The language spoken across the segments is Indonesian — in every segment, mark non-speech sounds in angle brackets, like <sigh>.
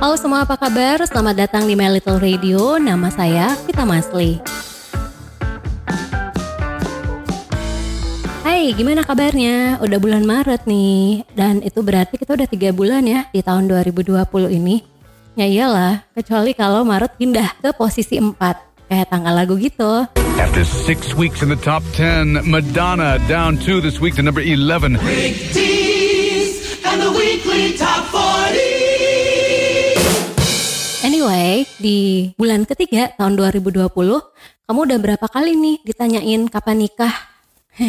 Halo semua apa kabar? Selamat datang di My Little Radio. Nama saya Vita Masli. Hai, gimana kabarnya? Udah bulan Maret nih, dan itu berarti kita udah tiga bulan ya di tahun 2020 ini. Ya iyalah, kecuali kalau Maret pindah ke posisi 4, kayak tanggal lagu gitu. After six weeks in the top 10, Madonna down two this week to number 11. and the weekly top 40. Anyway, di bulan ketiga tahun 2020, kamu udah berapa kali nih ditanyain kapan nikah?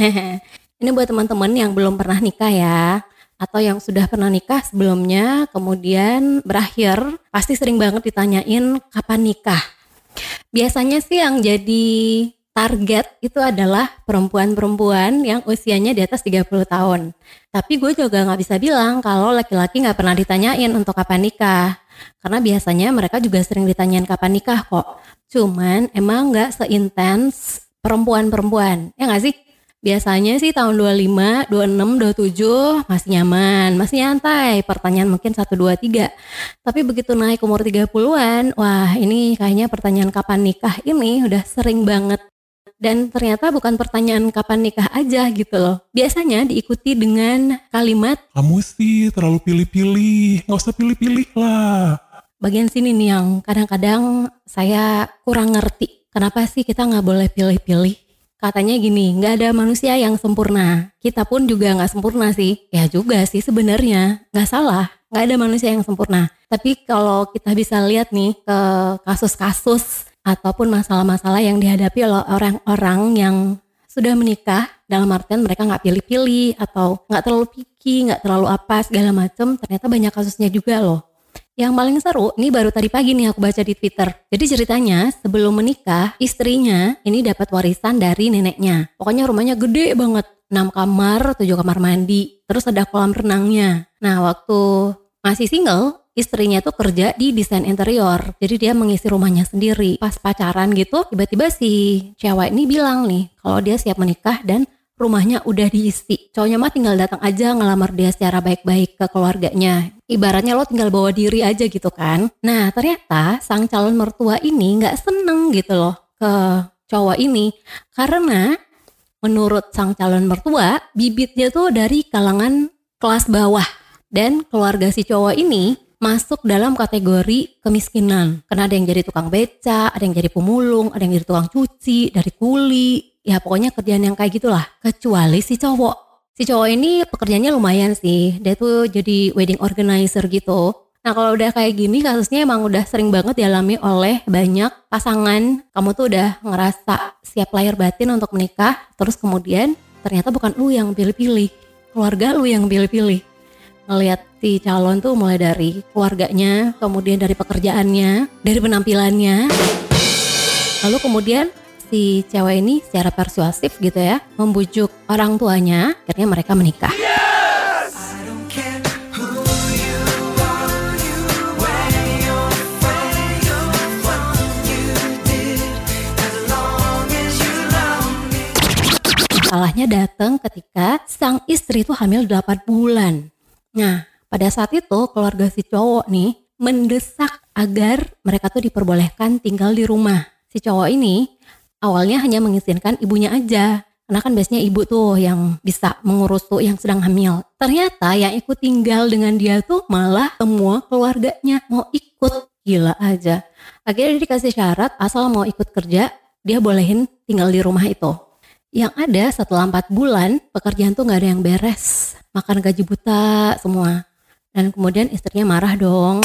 <laughs> Ini buat teman-teman yang belum pernah nikah ya, atau yang sudah pernah nikah sebelumnya, kemudian berakhir, pasti sering banget ditanyain kapan nikah. Biasanya sih yang jadi target itu adalah perempuan-perempuan yang usianya di atas 30 tahun. Tapi gue juga nggak bisa bilang kalau laki-laki nggak pernah ditanyain untuk kapan nikah. Karena biasanya mereka juga sering ditanyain kapan nikah kok. Cuman emang nggak seintens perempuan-perempuan. Ya nggak sih? Biasanya sih tahun 25, 26, 27 masih nyaman, masih nyantai. Pertanyaan mungkin 1, 2, 3. Tapi begitu naik umur 30-an, wah ini kayaknya pertanyaan kapan nikah ini udah sering banget. Dan ternyata bukan pertanyaan kapan nikah aja gitu loh. Biasanya diikuti dengan kalimat Kamu sih terlalu pilih-pilih, nggak usah pilih-pilih lah. bagian sini nih yang kadang-kadang saya kurang ngerti. Kenapa sih kita nggak boleh pilih-pilih? Katanya gini, nggak ada manusia yang sempurna. Kita pun juga nggak sempurna sih. Ya juga sih sebenarnya, nggak salah. Nggak ada manusia yang sempurna. Tapi kalau kita bisa lihat nih ke kasus-kasus ataupun masalah-masalah yang dihadapi oleh orang-orang yang sudah menikah dalam artian mereka nggak pilih-pilih atau nggak terlalu picky, nggak terlalu apa segala macem. Ternyata banyak kasusnya juga loh. Yang paling seru, ini baru tadi pagi nih aku baca di Twitter. Jadi ceritanya sebelum menikah, istrinya ini dapat warisan dari neneknya. Pokoknya rumahnya gede banget. 6 kamar, 7 kamar mandi. Terus ada kolam renangnya. Nah waktu masih single, istrinya tuh kerja di desain interior. Jadi dia mengisi rumahnya sendiri. Pas pacaran gitu, tiba-tiba si cewek ini bilang nih, kalau dia siap menikah dan rumahnya udah diisi. Cowoknya mah tinggal datang aja ngelamar dia secara baik-baik ke keluarganya. Ibaratnya lo tinggal bawa diri aja gitu kan. Nah ternyata sang calon mertua ini nggak seneng gitu loh ke cowok ini. Karena menurut sang calon mertua, bibitnya tuh dari kalangan kelas bawah. Dan keluarga si cowok ini masuk dalam kategori kemiskinan. Karena ada yang jadi tukang beca, ada yang jadi pemulung, ada yang jadi tukang cuci, dari kuli. Ya pokoknya kerjaan yang kayak gitulah. Kecuali si cowok. Si cowok ini pekerjaannya lumayan sih. Dia tuh jadi wedding organizer gitu. Nah kalau udah kayak gini kasusnya emang udah sering banget dialami oleh banyak pasangan. Kamu tuh udah ngerasa siap lahir batin untuk menikah. Terus kemudian ternyata bukan lu yang pilih-pilih. Keluarga lu yang pilih-pilih. Ngeliat si calon tuh mulai dari keluarganya, kemudian dari pekerjaannya, dari penampilannya. Lalu kemudian si cewek ini secara persuasif gitu ya, membujuk orang tuanya, akhirnya mereka menikah. Salahnya datang ketika sang istri itu hamil 8 bulan. Nah, pada saat itu keluarga si cowok nih mendesak agar mereka tuh diperbolehkan tinggal di rumah. Si cowok ini awalnya hanya mengizinkan ibunya aja. Karena kan biasanya ibu tuh yang bisa mengurus tuh yang sedang hamil. Ternyata yang ikut tinggal dengan dia tuh malah semua keluarganya mau ikut. Gila aja. Akhirnya dikasih syarat asal mau ikut kerja, dia bolehin tinggal di rumah itu. Yang ada setelah 4 bulan, pekerjaan tuh nggak ada yang beres. Makan gaji buta semua. Dan kemudian istrinya marah dong.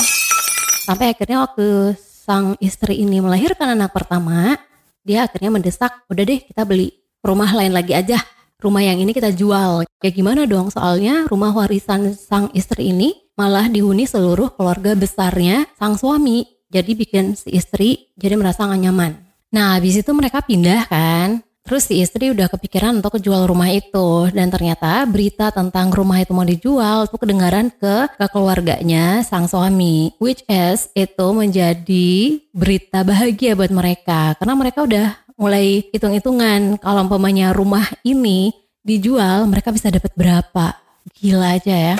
Sampai akhirnya waktu sang istri ini melahirkan anak pertama, dia akhirnya mendesak, udah deh kita beli rumah lain lagi aja. Rumah yang ini kita jual. Kayak gimana dong? Soalnya rumah warisan sang istri ini malah dihuni seluruh keluarga besarnya sang suami. Jadi bikin si istri jadi merasa gak nyaman. Nah habis itu mereka pindah kan. Terus si istri udah kepikiran untuk jual rumah itu. Dan ternyata berita tentang rumah itu mau dijual tuh kedengaran ke ke keluarganya sang suami. Which is itu menjadi berita bahagia buat mereka. Karena mereka udah mulai hitung-hitungan kalau umpamanya rumah ini dijual mereka bisa dapat berapa. Gila aja ya.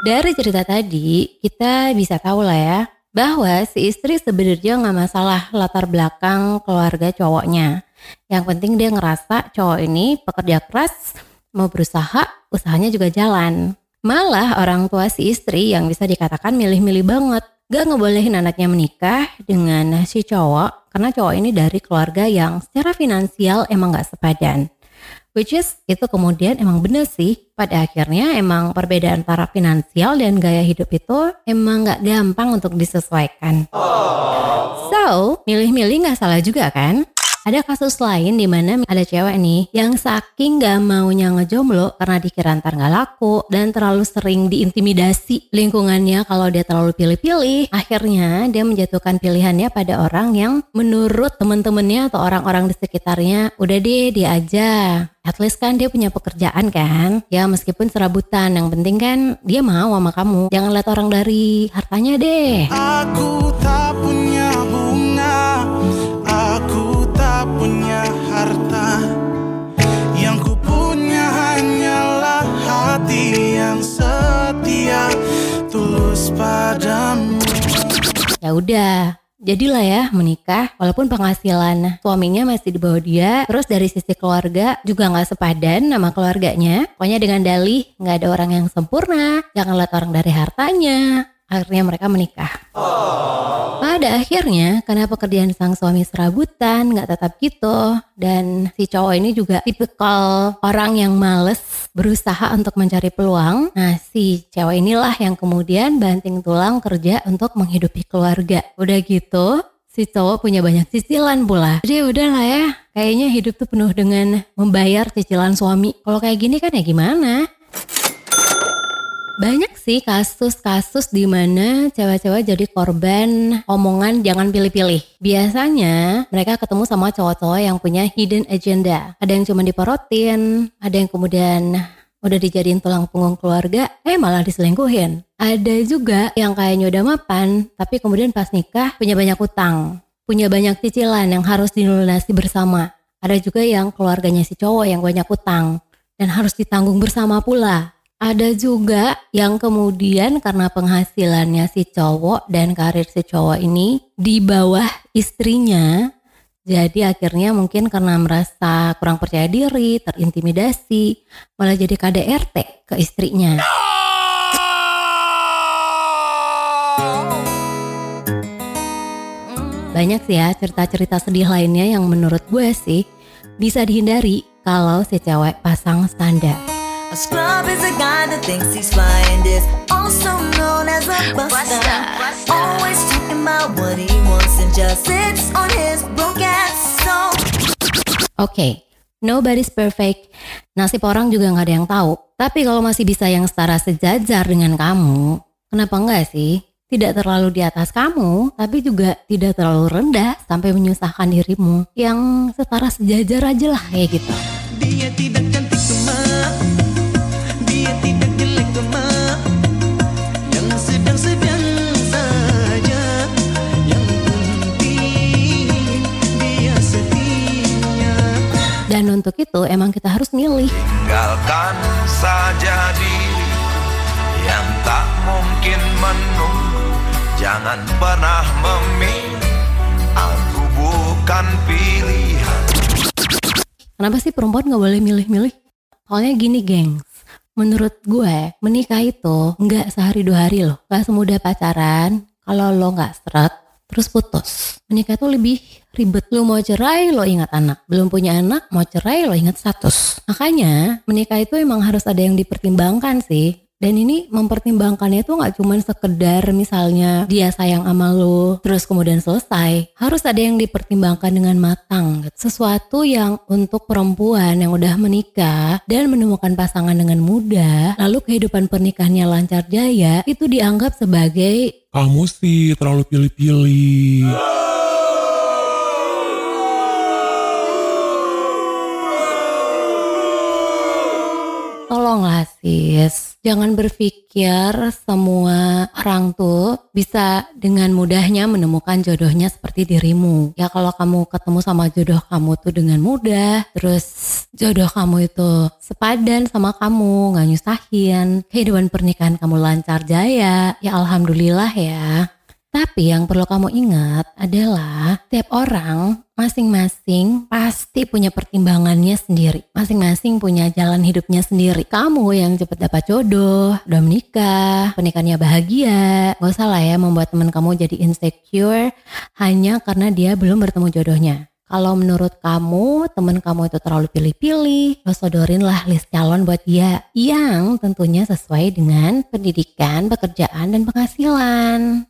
Dari cerita tadi, kita bisa tahu lah ya, bahwa si istri sebenarnya nggak masalah latar belakang keluarga cowoknya. Yang penting dia ngerasa cowok ini pekerja keras, mau berusaha, usahanya juga jalan. Malah orang tua si istri yang bisa dikatakan milih-milih banget. Gak ngebolehin anaknya menikah dengan si cowok karena cowok ini dari keluarga yang secara finansial emang gak sepadan. Which is itu kemudian emang bener sih pada akhirnya emang perbedaan antara finansial dan gaya hidup itu emang gak gampang untuk disesuaikan. So, milih-milih gak salah juga kan? Ada kasus lain di mana ada cewek nih yang saking gak maunya ngejomblo karena dikira ntar gak laku dan terlalu sering diintimidasi lingkungannya kalau dia terlalu pilih-pilih. Akhirnya dia menjatuhkan pilihannya pada orang yang menurut temen-temennya atau orang-orang di sekitarnya udah deh dia aja. At least kan dia punya pekerjaan kan. Ya meskipun serabutan yang penting kan dia mau sama kamu. Jangan lihat orang dari hartanya deh. Aku tak Ya udah, jadilah ya menikah walaupun penghasilan suaminya masih di bawah dia terus dari sisi keluarga juga nggak sepadan sama keluarganya. Pokoknya dengan dalih nggak ada orang yang sempurna jangan lihat orang dari hartanya akhirnya mereka menikah pada akhirnya karena pekerjaan sang suami serabutan nggak tetap gitu dan si cowok ini juga tipikal orang yang males berusaha untuk mencari peluang nah si cewek inilah yang kemudian banting tulang kerja untuk menghidupi keluarga udah gitu si cowok punya banyak cicilan pula. Jadi udahlah ya, kayaknya hidup tuh penuh dengan membayar cicilan suami. Kalau kayak gini kan ya gimana? Banyak sih kasus-kasus di mana cewek-cewek jadi korban omongan jangan pilih-pilih. Biasanya mereka ketemu sama cowok-cowok yang punya hidden agenda. Ada yang cuma diporotin, ada yang kemudian udah dijadiin tulang punggung keluarga, eh malah diselingkuhin. Ada juga yang kayaknya udah mapan, tapi kemudian pas nikah punya banyak utang, punya banyak cicilan yang harus dilunasi bersama. Ada juga yang keluarganya si cowok yang banyak utang dan harus ditanggung bersama pula. Ada juga yang kemudian karena penghasilannya si cowok dan karir si cowok ini di bawah istrinya, jadi akhirnya mungkin karena merasa kurang percaya diri, terintimidasi, malah jadi KDRT ke istrinya. Banyak sih ya cerita-cerita sedih lainnya yang menurut gue sih bisa dihindari kalau si cewek pasang standar. A scrub is a guy that thinks he's flying this, also known as a buster. Always talking about what he wants and just sits on his broke ass soul. Oke, nobody's perfect. Nasib orang juga nggak ada yang tahu. Tapi kalau masih bisa yang setara sejajar dengan kamu, kenapa enggak sih? Tidak terlalu di atas kamu, tapi juga tidak terlalu rendah sampai menyusahkan dirimu. Yang setara sejajar aja lah kayak gitu. Dia tidak untuk itu emang kita harus milih. Tinggalkan saja diri yang tak mungkin menunggu Jangan pernah memilih Aku bukan pilihan Kenapa sih perempuan nggak boleh milih-milih? Soalnya gini gengs, menurut gue menikah itu nggak sehari dua hari loh. Gak semudah pacaran, kalau lo nggak seret, terus putus. Menikah itu lebih ribet. Lo mau cerai, lo ingat anak. Belum punya anak, mau cerai, lo ingat status. Makanya menikah itu emang harus ada yang dipertimbangkan sih. Dan ini mempertimbangkannya itu nggak cuman sekedar misalnya dia sayang sama lo terus kemudian selesai. Harus ada yang dipertimbangkan dengan matang. Sesuatu yang untuk perempuan yang udah menikah dan menemukan pasangan dengan mudah, lalu kehidupan pernikahannya lancar jaya, itu dianggap sebagai Kamu sih terlalu pilih-pilih. Tolonglah sis. Jangan berpikir semua orang tuh bisa dengan mudahnya menemukan jodohnya seperti dirimu. Ya kalau kamu ketemu sama jodoh kamu tuh dengan mudah, terus jodoh kamu itu sepadan sama kamu, nggak nyusahin, kehidupan pernikahan kamu lancar jaya, ya alhamdulillah ya. Tapi yang perlu kamu ingat adalah tiap orang masing-masing pasti punya pertimbangannya sendiri. Masing-masing punya jalan hidupnya sendiri. Kamu yang cepet dapat jodoh, udah menikah, pernikahannya bahagia. Gak usah lah ya membuat teman kamu jadi insecure hanya karena dia belum bertemu jodohnya. Kalau menurut kamu, teman kamu itu terlalu pilih-pilih, lo sodorin lah list calon buat dia yang tentunya sesuai dengan pendidikan, pekerjaan, dan penghasilan.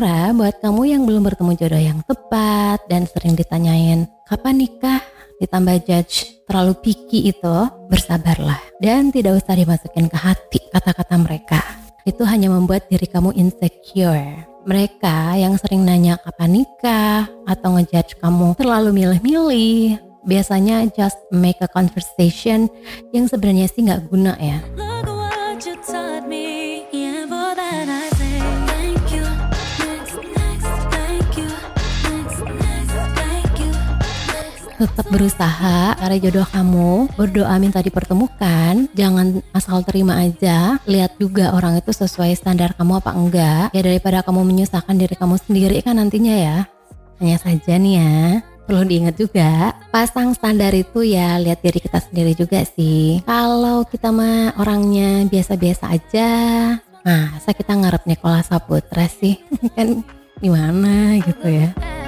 Sementara buat kamu yang belum bertemu jodoh yang tepat dan sering ditanyain kapan nikah, ditambah judge terlalu picky itu, bersabarlah dan tidak usah dimasukin ke hati kata-kata mereka. Itu hanya membuat diri kamu insecure. Mereka yang sering nanya kapan nikah atau ngejudge kamu terlalu milih-milih, biasanya just make a conversation yang sebenarnya sih nggak guna ya. Tetap berusaha cari jodoh kamu berdoa minta dipertemukan. Jangan asal terima aja lihat juga orang itu sesuai standar kamu apa enggak. Ya daripada kamu menyusahkan diri kamu sendiri kan nantinya ya. Hanya saja nih ya perlu diingat juga pasang standar itu ya lihat diri kita sendiri juga sih. Kalau kita mah orangnya biasa-biasa aja nah saya kita ngarep Nikola Saputra sih? <laughs> Kan gimana gitu ya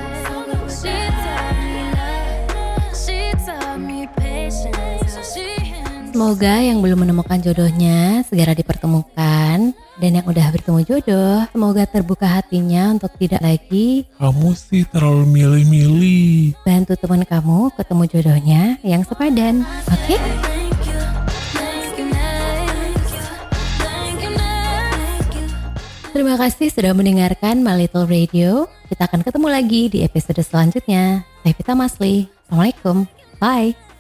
Semoga yang belum menemukan jodohnya segera dipertemukan dan yang udah bertemu jodoh semoga terbuka hatinya untuk tidak lagi Kamu sih terlalu milih-milih. bantu teman kamu ketemu jodohnya yang sepadan. Oke? You. Terima kasih sudah mendengarkan My Little Radio. Kita akan ketemu lagi di episode selanjutnya. Saya Vita Masli. Assalamualaikum. Bye.